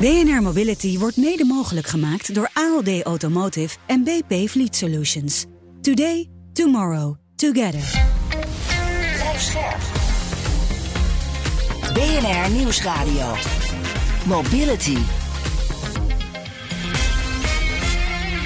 BNR Mobility wordt mede mogelijk gemaakt door ALD Automotive en BP Fleet Solutions. Today, tomorrow, together. BNR Nieuwsradio. Mobility.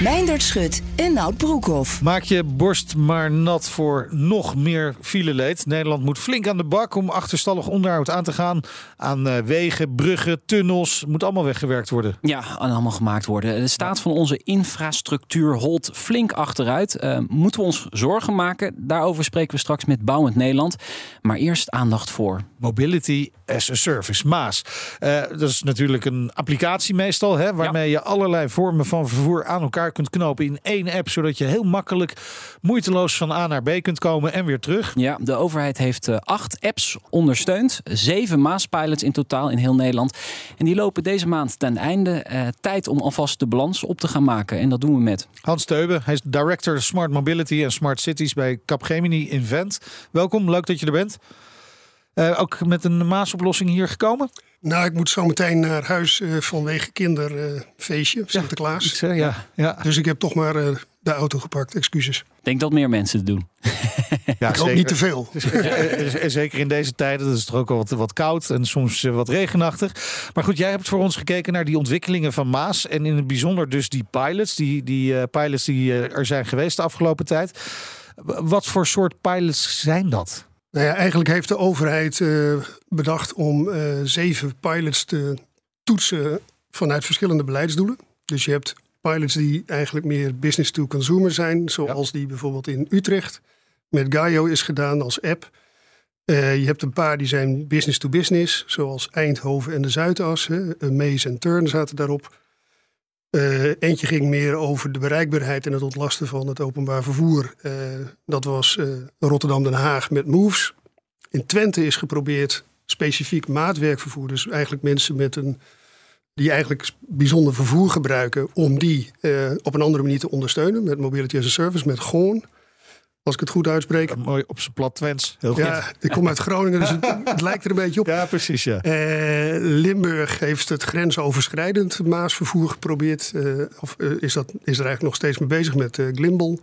Meindert Schut en Nout Broekhoff. Maak je borst maar nat voor nog meer fileleed. Nederland moet flink aan de bak om achterstallig onderhoud aan te gaan. Aan uh, wegen, bruggen, tunnels. Moet allemaal weggewerkt worden. Ja, en allemaal gemaakt worden. De staat van onze infrastructuur holt flink achteruit. Uh, moeten we ons zorgen maken? Daarover spreken we straks met Bouwend Nederland. Maar eerst aandacht voor... Mobility as a Service, MAAS. Uh, dat is natuurlijk een applicatie meestal, hè, waarmee ja. je allerlei vormen van vervoer aan elkaar kunt knopen in één app, zodat je heel makkelijk moeiteloos van A naar B kunt komen en weer terug. Ja, de overheid heeft uh, acht apps ondersteund, zeven Maaspilots in totaal in heel Nederland. En die lopen deze maand ten einde. Uh, tijd om alvast de balans op te gaan maken. En dat doen we met Hans Teuben. Hij is director Smart Mobility en Smart Cities bij Capgemini Invent. Welkom, leuk dat je er bent. Uh, ook met een Maasoplossing hier gekomen? Nou, ik moet zo meteen naar huis uh, vanwege kinderfeestje, uh, Sinterklaas. Ja, ja, ja. Dus ik heb toch maar uh, de auto gepakt, excuses. Ik denk dat meer mensen het doen. ja, ik hoop niet te veel. Zeker in deze tijden, dat is toch ook wel wat, wat koud en soms wat regenachtig. Maar goed, jij hebt voor ons gekeken naar die ontwikkelingen van Maas. En in het bijzonder dus die pilots, die, die pilots die er zijn geweest de afgelopen tijd. Wat voor soort pilots zijn dat? Nou ja, eigenlijk heeft de overheid uh, bedacht om uh, zeven pilots te toetsen vanuit verschillende beleidsdoelen. Dus je hebt pilots die eigenlijk meer business to consumer zijn, zoals ja. die bijvoorbeeld in Utrecht met Gaio is gedaan als app. Uh, je hebt een paar die zijn business to business, zoals Eindhoven en de Zuidas. Hè. Mees en Turn zaten daarop. Uh, eentje ging meer over de bereikbaarheid en het ontlasten van het openbaar vervoer. Uh, dat was uh, Rotterdam-Den Haag met Moves. In Twente is geprobeerd specifiek maatwerkvervoer, dus eigenlijk mensen met een, die eigenlijk bijzonder vervoer gebruiken, om die op een andere manier te ondersteunen met Mobility as a Service, met Gewoon. Als ik het goed uitspreek. Ja, mooi op zijn plat Twents. Heel goed. Ja, ik kom uit Groningen, dus het, het, lijkt er een beetje op. Ja, precies. Ja. Uh, Limburg heeft het grensoverschrijdend Maasvervoer geprobeerd. Uh, of uh, is, dat, is er eigenlijk nog steeds mee bezig met Glimbal.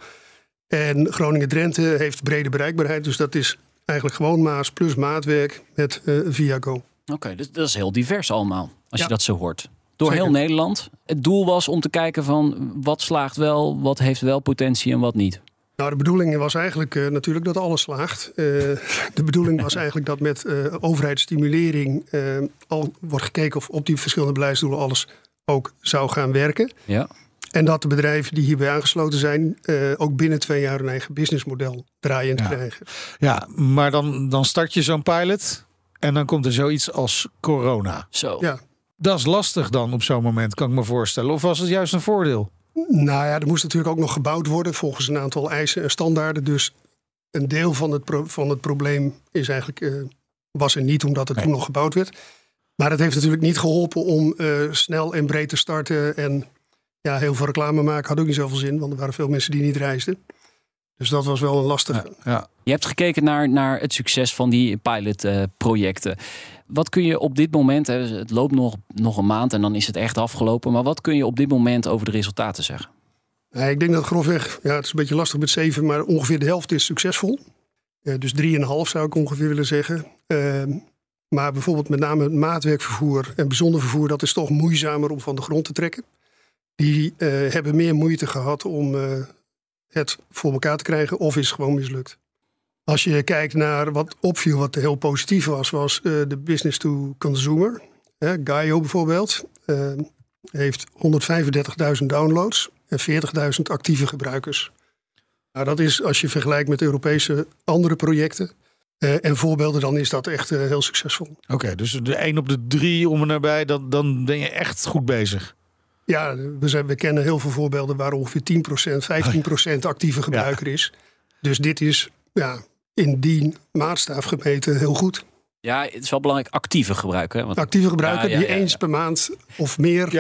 En Groningen-Drenthe heeft brede bereikbaarheid. Dus dat is eigenlijk gewoon Maas plus maatwerk met Viago. Oké, okay, dus dat is heel divers allemaal. Als ja. je dat zo hoort. Door Zeker. heel Nederland. Het doel was om te kijken van wat slaagt wel, wat heeft wel potentie en wat niet. Nou, de bedoeling was eigenlijk uh, natuurlijk dat alles slaagt. Uh, de bedoeling was eigenlijk dat met uh, overheidsstimulering al wordt gekeken of op die verschillende beleidsdoelen alles ook zou gaan werken. Ja. En dat de bedrijven die hierbij aangesloten zijn, ook binnen twee jaar een eigen businessmodel draaiend ja. krijgen. Ja, maar dan, dan start je zo'n pilot en dan komt er zoiets als corona. Zo. Ja. Dat is lastig dan op zo'n moment, kan ik me voorstellen. Of was het juist een voordeel? Nou ja, er moest natuurlijk ook nog gebouwd worden volgens een aantal eisen en standaarden. Dus een deel van het, pro van het probleem is eigenlijk, uh, was er niet omdat het nee. toen nog gebouwd werd. Maar het heeft natuurlijk niet geholpen om uh, snel en breed te starten. En ja, heel veel reclame maken had ook niet zoveel zin, want er waren veel mensen die niet reisden. Dus dat was wel een lastige. Ja, ja. Je hebt gekeken naar, naar het succes van die pilotprojecten. Uh, wat kun je op dit moment, hè, het loopt nog, nog een maand en dan is het echt afgelopen. Maar wat kun je op dit moment over de resultaten zeggen? Ja, ik denk dat grofweg, ja, het is een beetje lastig met zeven, maar ongeveer de helft is succesvol. Uh, dus drieënhalf zou ik ongeveer willen zeggen. Uh, maar bijvoorbeeld met name het maatwerkvervoer en bijzonder vervoer, dat is toch moeizamer om van de grond te trekken. Die uh, hebben meer moeite gehad om het voor elkaar te krijgen of is gewoon mislukt. Als je kijkt naar wat opviel, wat heel positief was, was uh, de business to consumer. Uh, Gaio bijvoorbeeld uh, heeft 135.000 downloads en 40.000 actieve gebruikers. Nou, dat is als je vergelijkt met Europese andere projecten, Eh, en voorbeelden dan is dat echt eh, heel succesvol. Oké, dus de 1 op de 3 om en nabij, dan, dan ben je echt goed bezig. Ja, we, zijn, we kennen heel veel voorbeelden waar ongeveer 10%, 15% actieve gebruiker is. Dus dit is ja, in die maatstaaf gemeten heel goed. Ja, het is wel belangrijk actieve gebruiker. Want... Actieve gebruiker die eens per maand of meer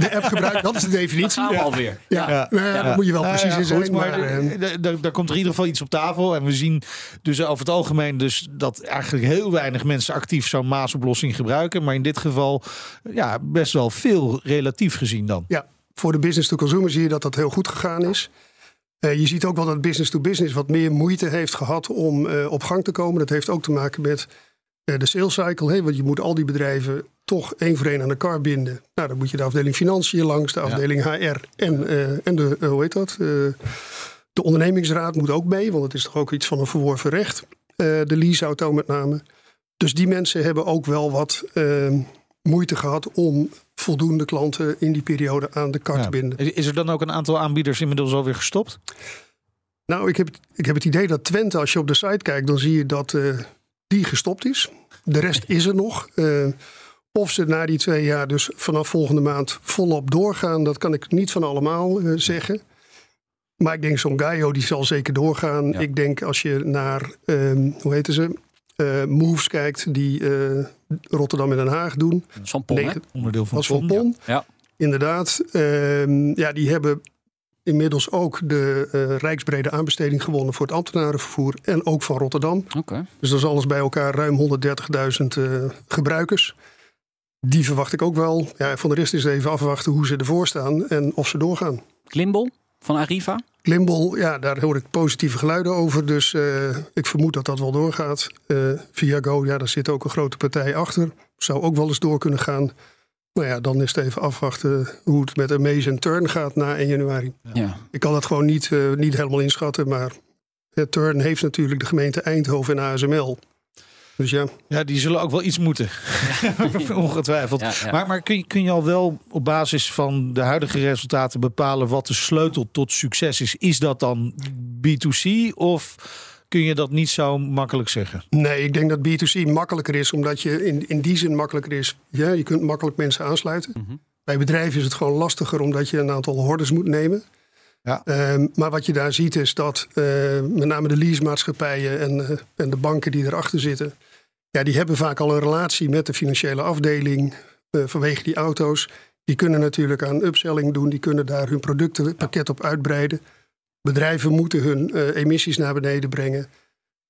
de app gebruikt. Dat is de definitie. Dat gaan we alweer. Ja, ja. Daar moet je wel precies in zijn. maar, maar daar komt er in ieder geval iets op tafel. En we zien dus over het algemeen dus dat eigenlijk heel weinig mensen actief zo'n maasoplossing gebruiken. Maar in dit geval ja, best wel veel relatief gezien dan. Ja, voor de business to consumer zie je dat dat heel goed gegaan is. Uh, je ziet ook wel dat business to business wat meer moeite heeft gehad om uh, op gang te komen. Dat heeft ook te maken met de sales cycle. Hè, want je moet al die bedrijven toch één voor één aan elkaar binden. Nou, dan moet je de afdeling financiën langs, de afdeling HR en, uh, en de, uh, hoe heet dat? Uh, de ondernemingsraad moet ook mee, want het is toch ook iets van een verworven recht. de leaseauto met name. Dus die mensen hebben ook wel wat ehm, moeite gehad om voldoende klanten in die periode aan de kar binden. Is er dan ook een aantal aanbieders inmiddels alweer gestopt? Nou, ik heb, ik heb het idee dat Twente, als je op de site kijkt, dan zie je dat die gestopt is. De rest is er nog. Uh, of ze na die twee jaar dus vanaf volgende maand volop doorgaan, dat kan ik niet van allemaal uh, zeggen. Maar ik denk zo'n Gaio die zal zeker doorgaan. Ja. Ik denk als je naar, um, hoe heten ze, uh, Moves kijkt, die Rotterdam en Den Haag doen. Van Pon, nee, onderdeel van, van Pon. Ja. Inderdaad. Uh, ja, die hebben inmiddels ook de uh, rijksbrede aanbesteding gewonnen voor het ambtenarenvervoer en ook van Rotterdam. Okay. Dus dat is alles bij elkaar ruim 130.000 uh, gebruikers. Die verwacht ik ook wel. Ja, van de rest is even afwachten hoe ze ervoor staan en of ze doorgaan. Klimbol van Arriva? Klimbol, ja, daar hoor ik positieve geluiden over. Dus uh, ik vermoed dat dat wel doorgaat. Viago, ja, daar zit ook een grote partij achter. Zou ook wel eens door kunnen gaan. Nou ja, dan is het even afwachten hoe het met Amaze en Turn gaat na 1 januari. Ja. Ik kan dat gewoon niet, uh, niet helemaal inschatten, maar Turn heeft natuurlijk de gemeente Eindhoven en ASML. Dus ja. Ja, die zullen ook wel iets moeten. Ja. Ongetwijfeld. Ja, ja. Maar, maar kun, je, kun je al wel op basis van de huidige resultaten bepalen wat de sleutel tot succes is? Is dat dan B2C of kun je dat niet zo makkelijk zeggen. Nee, ik denk dat B2C makkelijker is, omdat je in, in die zin makkelijker is. Ja, je kunt makkelijk mensen aansluiten. Mhm. Bij bedrijven is het gewoon lastiger, omdat je een aantal hordes moet nemen. Ja. Ehm, maar wat je daar ziet is dat uh, met name de leasemaatschappijen en, uh, en de banken die erachter zitten, ja, die hebben vaak al een relatie met de financiële afdeling uh, vanwege die auto's. Die kunnen natuurlijk aan upselling doen, die kunnen daar hun productenpakket op uitbreiden. Bedrijven moeten hun uh, emissies naar beneden brengen.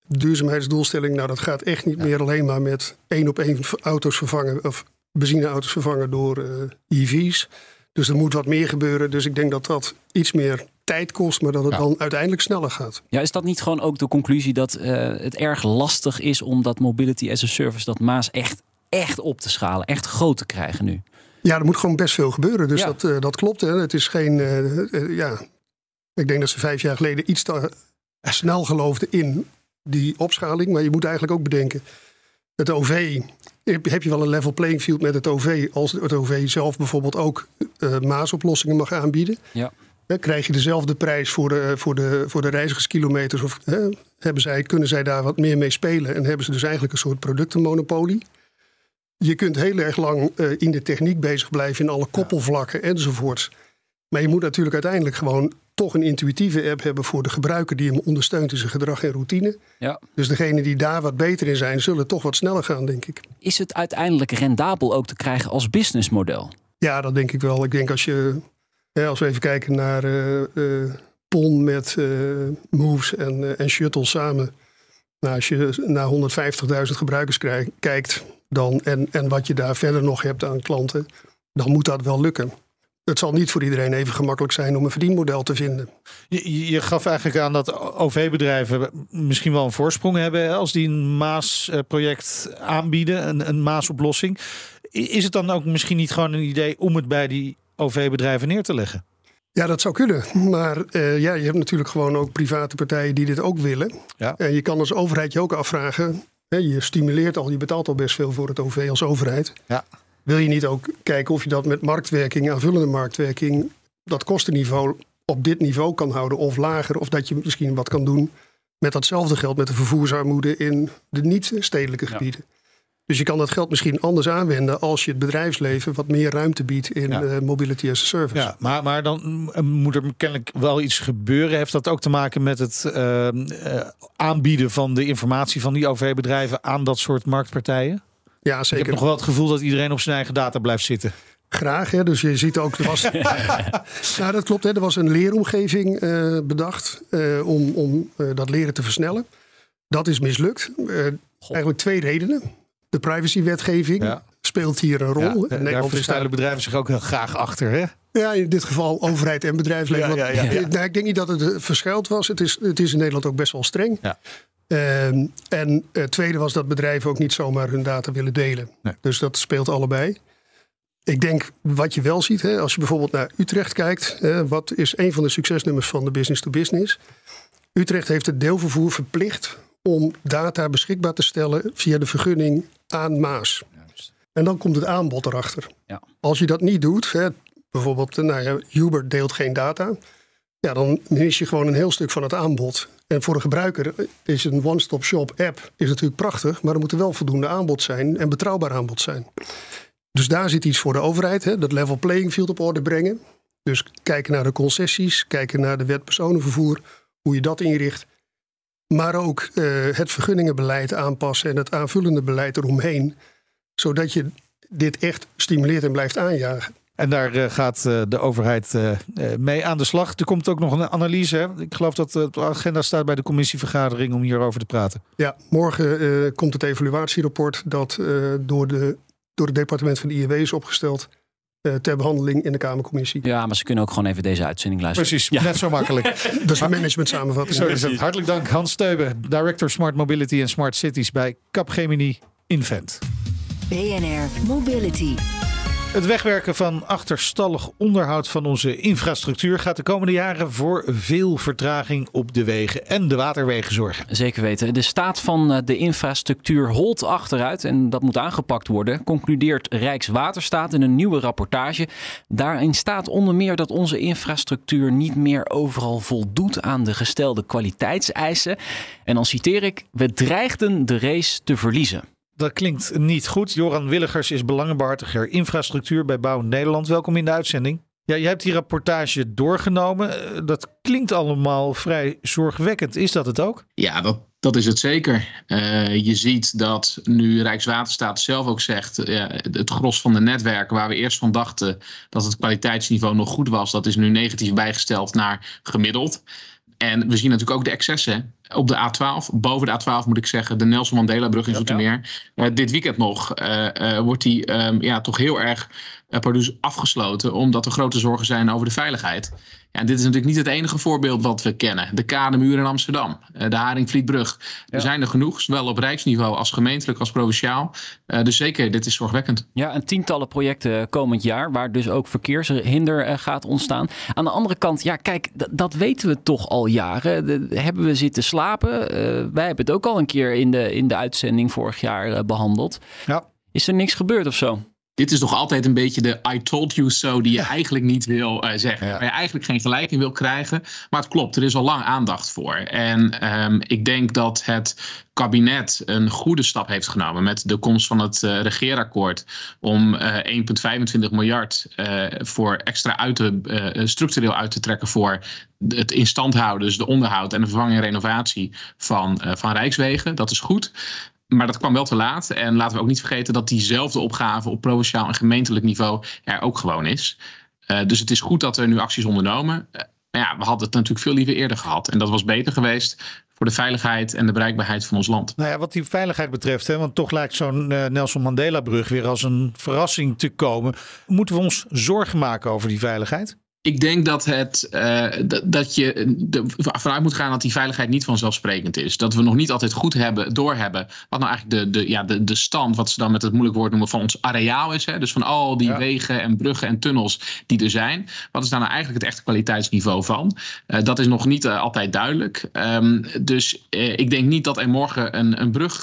Duurzaamheidsdoelstelling, nou dat gaat echt niet ja. meer alleen maar met één op één auto's vervangen of benzineauto's vervangen door uh, EV's. Dus er moet wat meer gebeuren. Dus ik denk dat dat iets meer tijd kost, maar dat het ja. dan uiteindelijk sneller gaat. Ja, is dat niet gewoon ook de conclusie dat uh, het erg lastig is om dat mobility as a service, dat Maas echt, echt op te schalen, echt groot te krijgen nu? Ja, er moet gewoon best veel gebeuren. Dus ja. dat, uh, dat klopt. Hè. Het is geen, uh, ja, ik denk dat ze vijf jaar geleden iets te snel geloofden in die opschaling. Maar je moet eigenlijk ook bedenken, het OV, heb je wel een level playing field met het OV. Als het OV zelf bijvoorbeeld ook uh, maasoplossingen mag aanbieden. Ja. Hè, krijg je dezelfde prijs voor de, voor de, voor de reizigerskilometers? Of hè, hebben zij, kunnen zij daar wat meer mee spelen? En hebben ze dus eigenlijk een soort productenmonopolie? Je kunt heel erg lang uh, in de techniek bezig blijven, in alle koppelvlakken enzovoorts. Maar je moet natuurlijk uiteindelijk gewoon toch een intuïtieve app hebben voor de gebruiker die hem ondersteunt in zijn gedrag en routine. Ja. Dus degenen die daar wat beter in zijn, zullen toch wat sneller gaan, denk ik. Is het uiteindelijk rendabel ook te krijgen als businessmodel? Ja, dat denk ik wel. Ik denk als je, als we even kijken naar uh, uh, PON met uh, Moves en, en Shuttle samen. Nou, als je naar 150.000 gebruikers kijkt dan, en, en wat je daar verder nog hebt aan klanten, dan moet dat wel lukken het zal niet voor iedereen even gemakkelijk zijn om een verdienmodel te vinden. Je, je gaf eigenlijk aan dat OV-bedrijven misschien wel een voorsprong hebben als die een Maas-project aanbieden, een, een Maas-oplossing. Is het dan ook misschien niet gewoon een idee om het bij die OV-bedrijven neer te leggen? Ja, dat zou kunnen. Maar uh, ja, je hebt natuurlijk gewoon ook private partijen die dit ook willen. Ja. En je kan als overheid je ook afvragen. Hè, je stimuleert al, je betaalt al best veel voor het OV als overheid. Ja. Wil je niet ook kijken of je dat met marktwerking, aanvullende marktwerking, dat kostenniveau op dit niveau kan houden of lager? Of dat je misschien wat kan doen Met datzelfde geld met de vervoersarmoede in de niet-stedelijke gebieden. Dus je kan dat geld misschien anders aanwenden als je het bedrijfsleven wat meer ruimte biedt in Ja. eh, mobility as a service. Ja, maar, maar dan mm, moet er kennelijk wel iets gebeuren. Heeft dat ook te maken met het eh, eh, aanbieden van de informatie van die OV-bedrijven aan dat soort marktpartijen? Ja, Ik heb zeker. nog wel het gevoel dat iedereen op zijn eigen data blijft zitten. Graag, hè? dus je ziet ook, er was, nou, dat klopt, hè? er was een leeromgeving eh, bedacht eh, om, om eh, dat leren te versnellen. Dat is mislukt. Eh, eigenlijk twee redenen. De privacywetgeving Ja. speelt hier een rol. Ja, daar verschuilen bedrijven zich ook heel graag achter. Hè? ja, in dit geval overheid en bedrijfsleven. Ja, Nou, ik denk niet dat het eh, verschuild was. Het is, het is in Nederland ook best wel streng. Ja. Ehm, en het tweede was dat bedrijven ook niet zomaar hun data willen delen. Nee. Dus dat speelt allebei. Ik denk wat je wel ziet, hè, als je bijvoorbeeld naar Utrecht kijkt, hè, wat is een van de succesnummers van de business to business? Utrecht heeft het deelvervoer verplicht om data beschikbaar te stellen via de vergunning aan Maas. En dan komt het aanbod erachter. Ja. Als je dat niet doet, hè, bijvoorbeeld nou ja, Uber deelt geen data, ja, dan mis je gewoon een heel stuk van het aanbod. En voor de gebruiker is een one-stop shop app is natuurlijk prachtig, maar er moet er wel voldoende aanbod zijn en betrouwbaar aanbod zijn. Dus daar zit iets voor de overheid, hè, dat level playing field op orde brengen. Dus kijken naar de concessies, kijken naar de wet personenvervoer, hoe je dat inricht. Maar ook eh, het vergunningenbeleid aanpassen en het aanvullende beleid eromheen. Zodat je dit echt stimuleert en blijft aanjagen. En daar eh, gaat eh, de overheid mee aan de slag. Er komt ook nog een analyse. Hè? Ik geloof dat eh, op de agenda staat bij de commissievergadering om hierover te praten. Ja, morgen komt het evaluatierapport dat door, de, door het departement van de IEW is opgesteld ter behandeling in de Kamercommissie. Ja, maar ze kunnen ook gewoon even deze uitzending luisteren. Precies, net zo makkelijk. Dat is een management samenvatting. Zo is het. Hartelijk dank Hans Steuben, Director Smart Mobility en Smart Cities bij Capgemini Invent. BNR Mobility. Het wegwerken van achterstallig onderhoud van onze infrastructuur gaat de komende jaren voor veel vertraging op de wegen en de waterwegen zorgen. Zeker weten. De staat van eh, de infrastructuur holt achteruit en dat moet aangepakt worden, concludeert Rijkswaterstaat in een nieuwe rapportage. Daarin staat onder meer dat onze infrastructuur niet meer overal voldoet aan de gestelde kwaliteitseisen. En dan citeer ik: We dreigden de race te verliezen. Dat klinkt niet goed. Joran Willigers is belangenbehartiger infrastructuur bij Bouw Nederland. Welkom in de uitzending. Ja, je hebt die rapportage doorgenomen. Eh, Dat klinkt allemaal vrij zorgwekkend. Is dat het ook? Ja, dat, dat is het zeker. Eh, je ziet dat nu Rijkswaterstaat zelf ook zegt, eh, het gros van de netwerken waar we eerst van dachten dat het kwaliteitsniveau nog goed was, dat is nu negatief bijgesteld naar gemiddeld. En we zien natuurlijk ook de excessen op de A12. Boven de A12 moet ik zeggen, de Nelson Mandela-brug in Zoetermeer. Eh, dit weekend nog eh, eh, wordt die ehm, ja, toch heel erg produce afgesloten, omdat er grote zorgen zijn over de veiligheid. Ja, en dit is natuurlijk niet het enige voorbeeld wat we kennen. De Kademuur in Amsterdam, de Haringvlietbrug. Er zijn er genoeg, zowel op rijksniveau als gemeentelijk als provinciaal. Uh, dus zeker, dit is zorgwekkend. Ja, en tientallen projecten komend jaar, waar dus ook verkeershinder uh, gaat ontstaan. Aan de andere kant, ja, kijk, dat weten we toch al jaren. De, hebben we zitten slapen? Uh, wij hebben het ook al een keer in de, in de uitzending vorig jaar uh, behandeld. Ja. Is er niks gebeurd of zo? Dit is toch altijd een beetje de I told you so die je eigenlijk niet wil uh, zeggen. Ja. Waar je eigenlijk geen gelijk in wil krijgen. Maar het klopt, er is al lang aandacht voor. En um, ik denk dat het kabinet een goede stap heeft genomen met de komst van het uh, regeerakkoord om uh, 1,25 miljard uh, voor extra uit te, structureel uit te trekken voor het instand houden, dus de onderhoud en de vervanging en renovatie van, van Rijkswegen. Dat is goed. Maar dat kwam wel te laat. En laten we ook niet vergeten dat diezelfde opgave op provinciaal en gemeentelijk niveau er ook gewoon is. Uh, dus het is goed dat er nu acties ondernomen. Uh, maar ja, we hadden het natuurlijk veel liever eerder gehad. En dat was beter geweest voor de veiligheid en de bereikbaarheid van ons land. Nou ja, wat die veiligheid betreft, hè, want toch lijkt zo'n uh, Nelson Mandela-brug weer als een verrassing te komen. Moeten we ons zorgen maken over die veiligheid? Ik denk dat, het, uh, dat je vanuit moet gaan dat die veiligheid niet vanzelfsprekend is. Dat we nog niet altijd goed hebben, doorhebben wat nou eigenlijk de, de, ja, de, de stand, wat ze dan met het moeilijk woord noemen, van ons areaal is. Hè? Dus van al die ja. wegen en bruggen en tunnels die er zijn. Wat is daar nou eigenlijk het echte kwaliteitsniveau van? Uh, dat is nog niet uh, altijd duidelijk. Um, dus ik denk niet dat er morgen een, een brug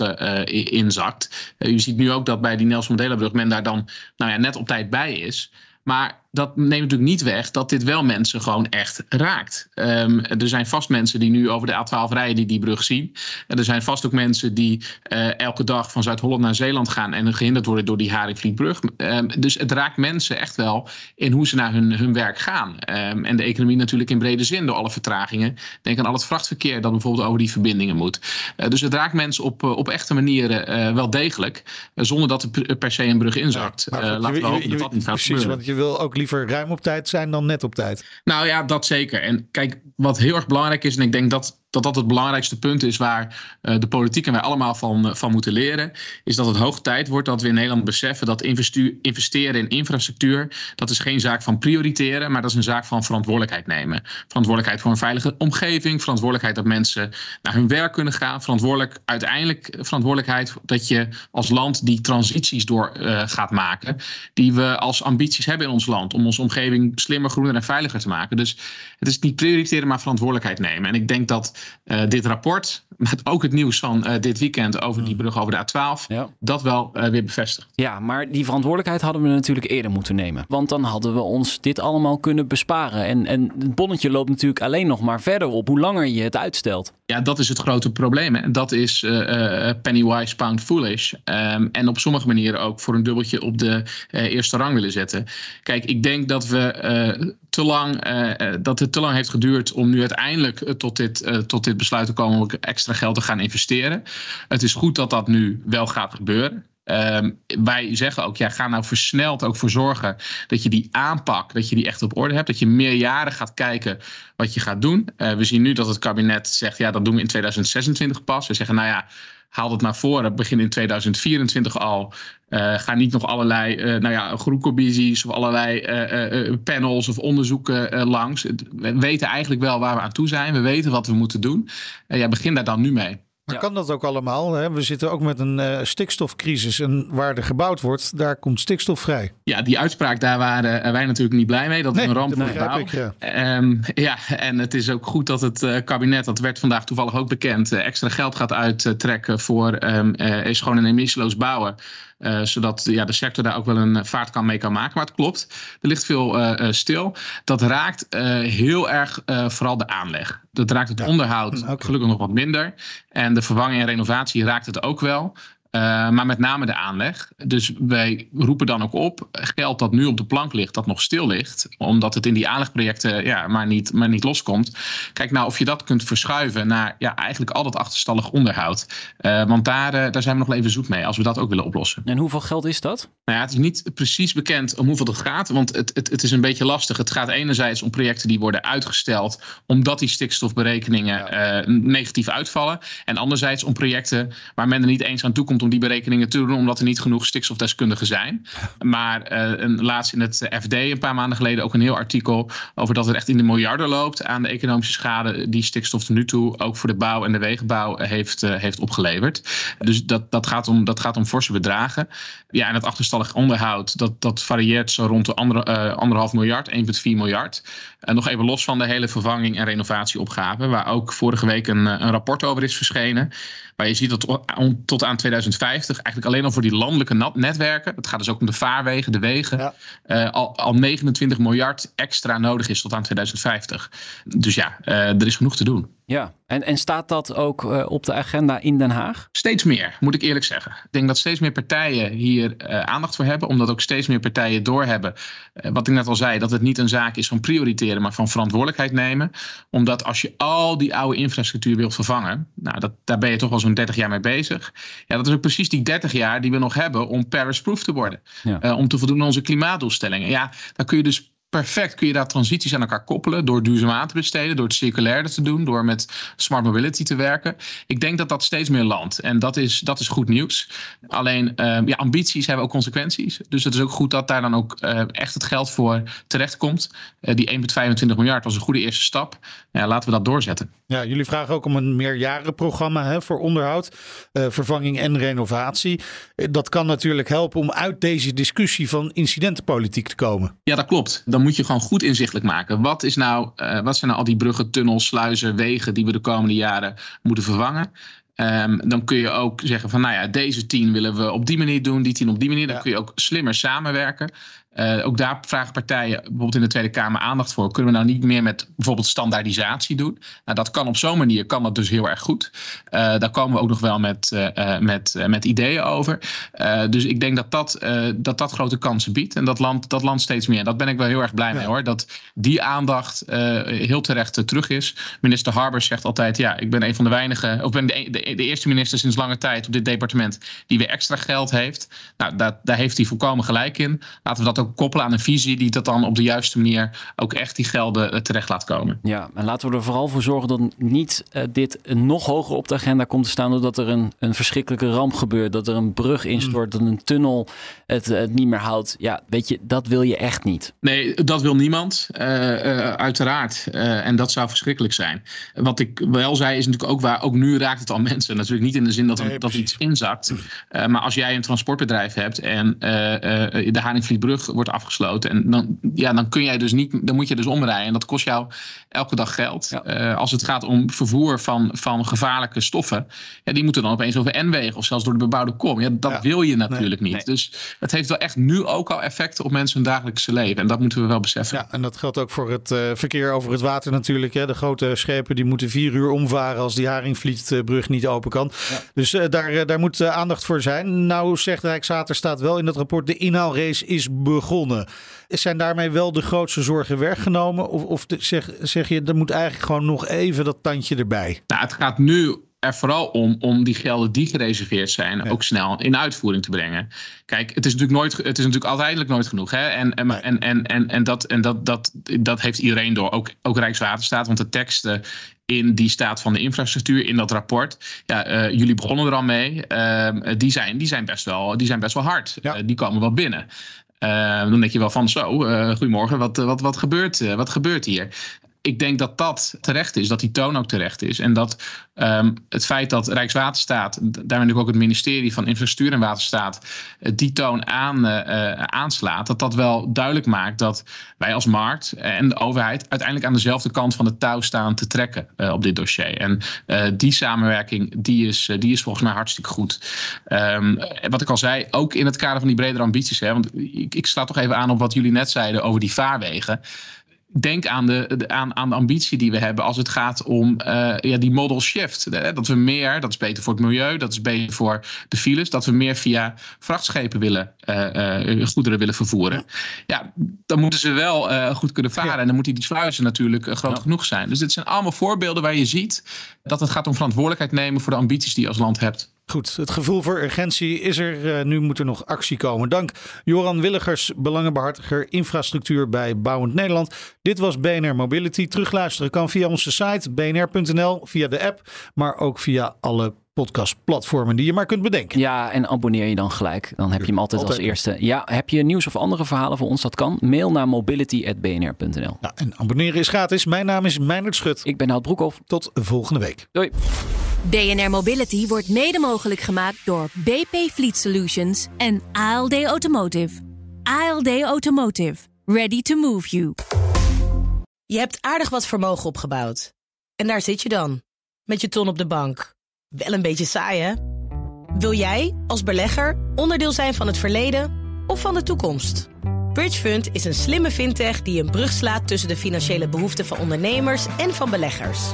inzakt. je ziet nu ook dat bij die Nelson Mandela brug men daar dan nou ja, net op tijd bij is. Maar dat neemt natuurlijk niet weg dat dit wel mensen gewoon echt raakt. Um, er zijn vast mensen die nu over de A12 rijden die die brug zien. En er zijn vast ook mensen die uh, elke dag van Zuid-Holland naar Zeeland gaan en gehinderd worden door die Haringvlietbrug. Um, dus het raakt mensen echt wel in hoe ze naar hun, hun werk gaan. Um, en de economie natuurlijk in brede zin door alle vertragingen. Denk aan al het vrachtverkeer dat bijvoorbeeld over die verbindingen moet. Uh, dus het raakt mensen op, uh, op echte manieren wel degelijk. zonder dat er per se een brug inzakt. Ja, laten we hopen dat dat niet gaat precies, gebeuren. want je wil ook liever ruim op tijd zijn dan net op tijd. Nou ja, dat zeker. En kijk, wat heel erg belangrijk is, en ik denk dat dat dat het belangrijkste punt is waar uh, de politiek en wij allemaal van, uh, van moeten leren, is dat het hoog tijd wordt dat we in Nederland beseffen dat investeren in infrastructuur, dat is geen zaak van prioriteren, maar dat is een zaak van verantwoordelijkheid nemen. Verantwoordelijkheid voor een veilige omgeving, verantwoordelijkheid dat mensen naar hun werk kunnen gaan, verantwoordelijk, uiteindelijk verantwoordelijkheid dat je als land die transities door gaat maken, die we als ambities hebben in ons land, om onze omgeving slimmer, groener en veiliger te maken. Dus het is niet prioriteren, maar verantwoordelijkheid nemen. En ik denk dat uh, dit rapport, met ook het nieuws van uh, dit weekend over die brug over de A12, ja. dat wel uh, weer bevestigt. Ja, maar die verantwoordelijkheid hadden we natuurlijk eerder moeten nemen. Want dan hadden we ons dit allemaal kunnen besparen. En, en het bonnetje loopt natuurlijk alleen nog maar verder op hoe langer je het uitstelt. Ja, dat is het grote probleem. En dat is penny wise, pound foolish. Um, en op sommige manieren ook voor een dubbeltje op de eerste rang willen zetten. Kijk, ik denk dat we te lang, dat het te lang heeft geduurd om nu uiteindelijk tot dit uh, tot dit besluit te komen om extra geld te gaan investeren. Het is goed dat dat nu wel gaat gebeuren. Um, wij zeggen ook, ja, ga nou versneld ook voor zorgen dat je die aanpak, dat je die echt op orde hebt. Dat je meer jaren gaat kijken wat je gaat doen. Uh, we zien nu dat het kabinet zegt, ja, dat doen we in 2026 pas. We zeggen, nou ja, haal het naar voren, begin in 2024 al. Uh, ga niet nog allerlei uh, nou ja, groepcommissies of allerlei uh, panels of onderzoeken langs. We weten eigenlijk wel waar we aan toe zijn. We weten wat we moeten doen. ja, begin daar dan nu mee. Maar ja. kan dat ook allemaal? Hè? We zitten ook met een uh, stikstofcrisis. En waar er gebouwd wordt, daar komt stikstof vrij. Ja, die uitspraak, daar waren wij natuurlijk niet blij mee. Dat is nee, een ramp voor de bouw. Ik, ja. Um, ja, en het is ook goed dat het uh, kabinet, dat werd vandaag toevallig ook bekend, uh, extra geld gaat uittrekken voor um, is gewoon een emissieloos bouwen. Uh, zodat ja, de sector daar ook wel een vaart kan mee kan maken. Maar het klopt, er ligt veel uh, stil. Dat raakt uh, heel erg vooral de aanleg. Dat raakt het ja. onderhoud okay. gelukkig nog wat minder. En de vervanging en renovatie raakt het ook wel. Uh, maar met name de aanleg. Dus wij roepen dan ook op, geld dat nu op de plank ligt, dat nog stil ligt, omdat het in die aanlegprojecten ja, maar, niet, maar niet loskomt. Kijk nou of je dat kunt verschuiven naar ja, eigenlijk al dat achterstallig onderhoud. Uh, want daar, uh, daar zijn we nog even zoet mee, als we dat ook willen oplossen. En hoeveel geld is dat? Nou ja, het is niet precies bekend om hoeveel het gaat, want het, het, het is een beetje lastig. Het gaat enerzijds om projecten die worden uitgesteld, omdat die stikstofberekeningen negatief uitvallen. En anderzijds om projecten waar men er niet eens aan toe komt om die berekeningen te doen, omdat er niet genoeg stikstofdeskundigen zijn. Maar uh, een, laatst in het FD, een paar maanden geleden, ook een heel artikel over dat het echt in de miljarden loopt aan de economische schade die stikstof tot nu toe ook voor de bouw en de wegenbouw heeft, uh, heeft opgeleverd. Dus dat, dat, gaat om, dat gaat om forse bedragen. Ja, en het achterstallig onderhoud, dat, dat varieert zo rond de andere, uh, anderhalf miljard, 1,4 miljard. En nog even los van de hele vervanging en renovatieopgave, waar ook vorige week een, een rapport over is verschenen. Waar je ziet dat tot aan 2050 eigenlijk alleen al voor die landelijke netwerken, het gaat dus ook om de vaarwegen, de wegen, ja. uh, al, al 29 miljard extra nodig is tot aan 2050. Dus ja, uh, er is genoeg te doen. Ja, en, en staat dat ook uh, op de agenda in Den Haag? Steeds meer, moet ik eerlijk zeggen. Ik denk dat steeds meer partijen hier uh, aandacht voor hebben, omdat ook steeds meer partijen doorhebben, uh, wat ik net al zei, dat het niet een zaak is van prioriteren, maar van verantwoordelijkheid nemen. Omdat als je al die oude infrastructuur wilt vervangen, nou, dat, daar ben je toch al zo'n 30 jaar mee bezig. Ja, dat is ook precies die 30 jaar die we nog hebben om Paris-proof te worden. Ja. om te voldoen aan onze klimaatdoelstellingen. Ja, dan kun je dus perfect kun je daar transities aan elkaar koppelen door duurzaam aan te besteden, door het circulair te doen, door met smart mobility te werken. Ik denk dat dat steeds meer landt en dat is, dat is goed nieuws. Alleen uh, ja, ambities hebben ook consequenties. Dus het is ook goed dat daar dan ook uh, echt het geld voor terechtkomt. Uh, die 1,25 miljard was een goede eerste stap. Ja, laten we dat doorzetten. Ja, jullie vragen ook om een meerjarenprogramma hè, voor onderhoud, vervanging en renovatie. Dat kan natuurlijk helpen om uit deze discussie van incidentenpolitiek te komen. Ja, dat klopt. Dan moet je gewoon goed inzichtelijk maken. Wat, is nou, uh, wat zijn nou al die bruggen, tunnels, sluizen, wegen die we de komende jaren moeten vervangen? Um, dan kun je ook zeggen van, nou ja, deze tien willen we op die manier doen, die tien op die manier. Dan ja. kun je ook slimmer samenwerken. Uh, ook daar vragen partijen bijvoorbeeld in de Tweede Kamer aandacht voor. Kunnen we nou niet meer met bijvoorbeeld standaardisatie doen? Nou, dat kan op zo'n manier, kan dat dus heel erg goed. Uh, daar komen we ook nog wel met, uh, met, met ideeën over. dus ik denk dat dat, dat dat grote kansen biedt. En dat land, dat land steeds meer. En dat ben ik wel heel erg blij mee hoor. Dat die aandacht heel terecht terug is. Minister Harbers zegt altijd: ja, ik ben een van de weinige, of ben de, de, de, eerste minister sinds lange tijd op dit departement die weer extra geld heeft. Nou, dat, daar heeft hij volkomen gelijk in. Laten we dat ook koppelen aan een visie die dat dan op de juiste manier ook echt die gelden eh, terecht laat komen. Ja, en laten we er vooral voor zorgen dat niet uh, dit nog hoger op de agenda komt te staan doordat er een, een verschrikkelijke ramp gebeurt, dat er een brug instort, mm. dat een tunnel het, het niet meer houdt. Ja, weet je, dat wil je echt niet. Nee, dat wil niemand, uh, uiteraard. en dat zou verschrikkelijk zijn. Wat ik wel zei is natuurlijk ook waar, ook nu raakt het al mensen. Natuurlijk niet in de zin dat, er, dat iets inzakt. maar als jij een transportbedrijf hebt en de Haringvlietbrug wordt afgesloten. En dan, ja, dan kun jij dus niet, dan moet je dus omrijden. En dat kost jou elke dag geld. Uh, als het gaat om vervoer van, van gevaarlijke stoffen, ja, die moeten dan opeens over N-wegen of zelfs door de bebouwde kom. Ja, dat wil je natuurlijk niet. Dus het heeft wel echt nu ook al effecten op mensen hun dagelijkse leven. En dat moeten we wel beseffen. Ja, en dat geldt ook voor het uh, verkeer over het water natuurlijk. Hè. De grote schepen die moeten vier uur omvaren als die Haringvlietbrug niet open kan. Dus uh, daar, daar moet aandacht voor zijn. Nou zegt Rijkswaterstaat wel in dat rapport, de inhaalrace is begonnen. Zijn daarmee wel de grootste zorgen weggenomen? Of, of zeg, zeg je, er moet eigenlijk gewoon nog even dat tandje erbij? Nou, het gaat nu er vooral om om die gelden die gereserveerd zijn ook snel in uitvoering te brengen. Kijk, het is natuurlijk nooit, het is natuurlijk uiteindelijk nooit genoeg. Hè? En, en, en, en, en, en, dat, en dat, dat, dat heeft iedereen door, ook, ook Rijkswaterstaat. Want de teksten in die staat van de infrastructuur in dat rapport. Ja, uh, jullie begonnen er al mee. Uh, die, zijn, die, zijn best wel, die zijn best wel hard. Ja. Uh, die komen wel binnen. Dan denk je wel van zo, uh, goedemorgen, wat, wat, wat, gebeurt, uh, wat gebeurt hier? Ik denk dat dat terecht is, dat die toon ook terecht is. En dat um, het feit dat Rijkswaterstaat, daarmee natuurlijk ook het ministerie van Infrastructuur en Waterstaat, die toon aan, uh, aanslaat, dat dat wel duidelijk maakt dat wij als markt en de overheid uiteindelijk aan dezelfde kant van de touw staan te trekken op dit dossier. En die samenwerking, die is, die is volgens mij hartstikke goed. Um, wat ik al zei, ook in het kader van die bredere ambities, hè, want ik, ik sla toch even aan op wat jullie net zeiden over die vaarwegen denk aan de, aan, aan de ambitie die we hebben als het gaat om uh, ja, die model shift. Dat we meer, dat is beter voor het milieu, dat is beter voor de files, dat we meer via vrachtschepen willen, uh, uh, goederen willen vervoeren. Ja, dan moeten ze wel goed kunnen varen en dan moeten die sluizen natuurlijk groot genoeg zijn. Dus dit zijn allemaal voorbeelden waar je ziet dat het gaat om verantwoordelijkheid nemen voor de ambities die je als land hebt. Goed, het gevoel voor urgentie is er. Uh, nu moet er nog actie komen. Dank Joran Willigers, belangenbehartiger infrastructuur bij Bouwend Nederland. Dit was BNR Mobility. Terugluisteren kan via onze site bnr.nl, via de app, maar ook via alle podcastplatformen die je maar kunt bedenken. Ja, en abonneer je dan gelijk. Dan heb je hem altijd, als eerste. Ja, heb je nieuws of andere verhalen voor ons? Dat kan. Mail naar mobility.bnr.nl. Nou, en abonneren is gratis. Mijn naam is Meijnerd Schut. Ik ben Hout Broekhoff. Tot volgende week. Doei. BNR Mobility wordt mede mogelijk gemaakt door BP Fleet Solutions en ALD Automotive. ALD Automotive. Ready to move you. Je hebt aardig wat vermogen opgebouwd. En daar zit je dan, met je ton op de bank. Wel een beetje saai, hè? Wil jij, als belegger, onderdeel zijn van het verleden of van de toekomst? Bridgefund is een slimme fintech die een brug slaat tussen de financiële behoeften van ondernemers en van beleggers.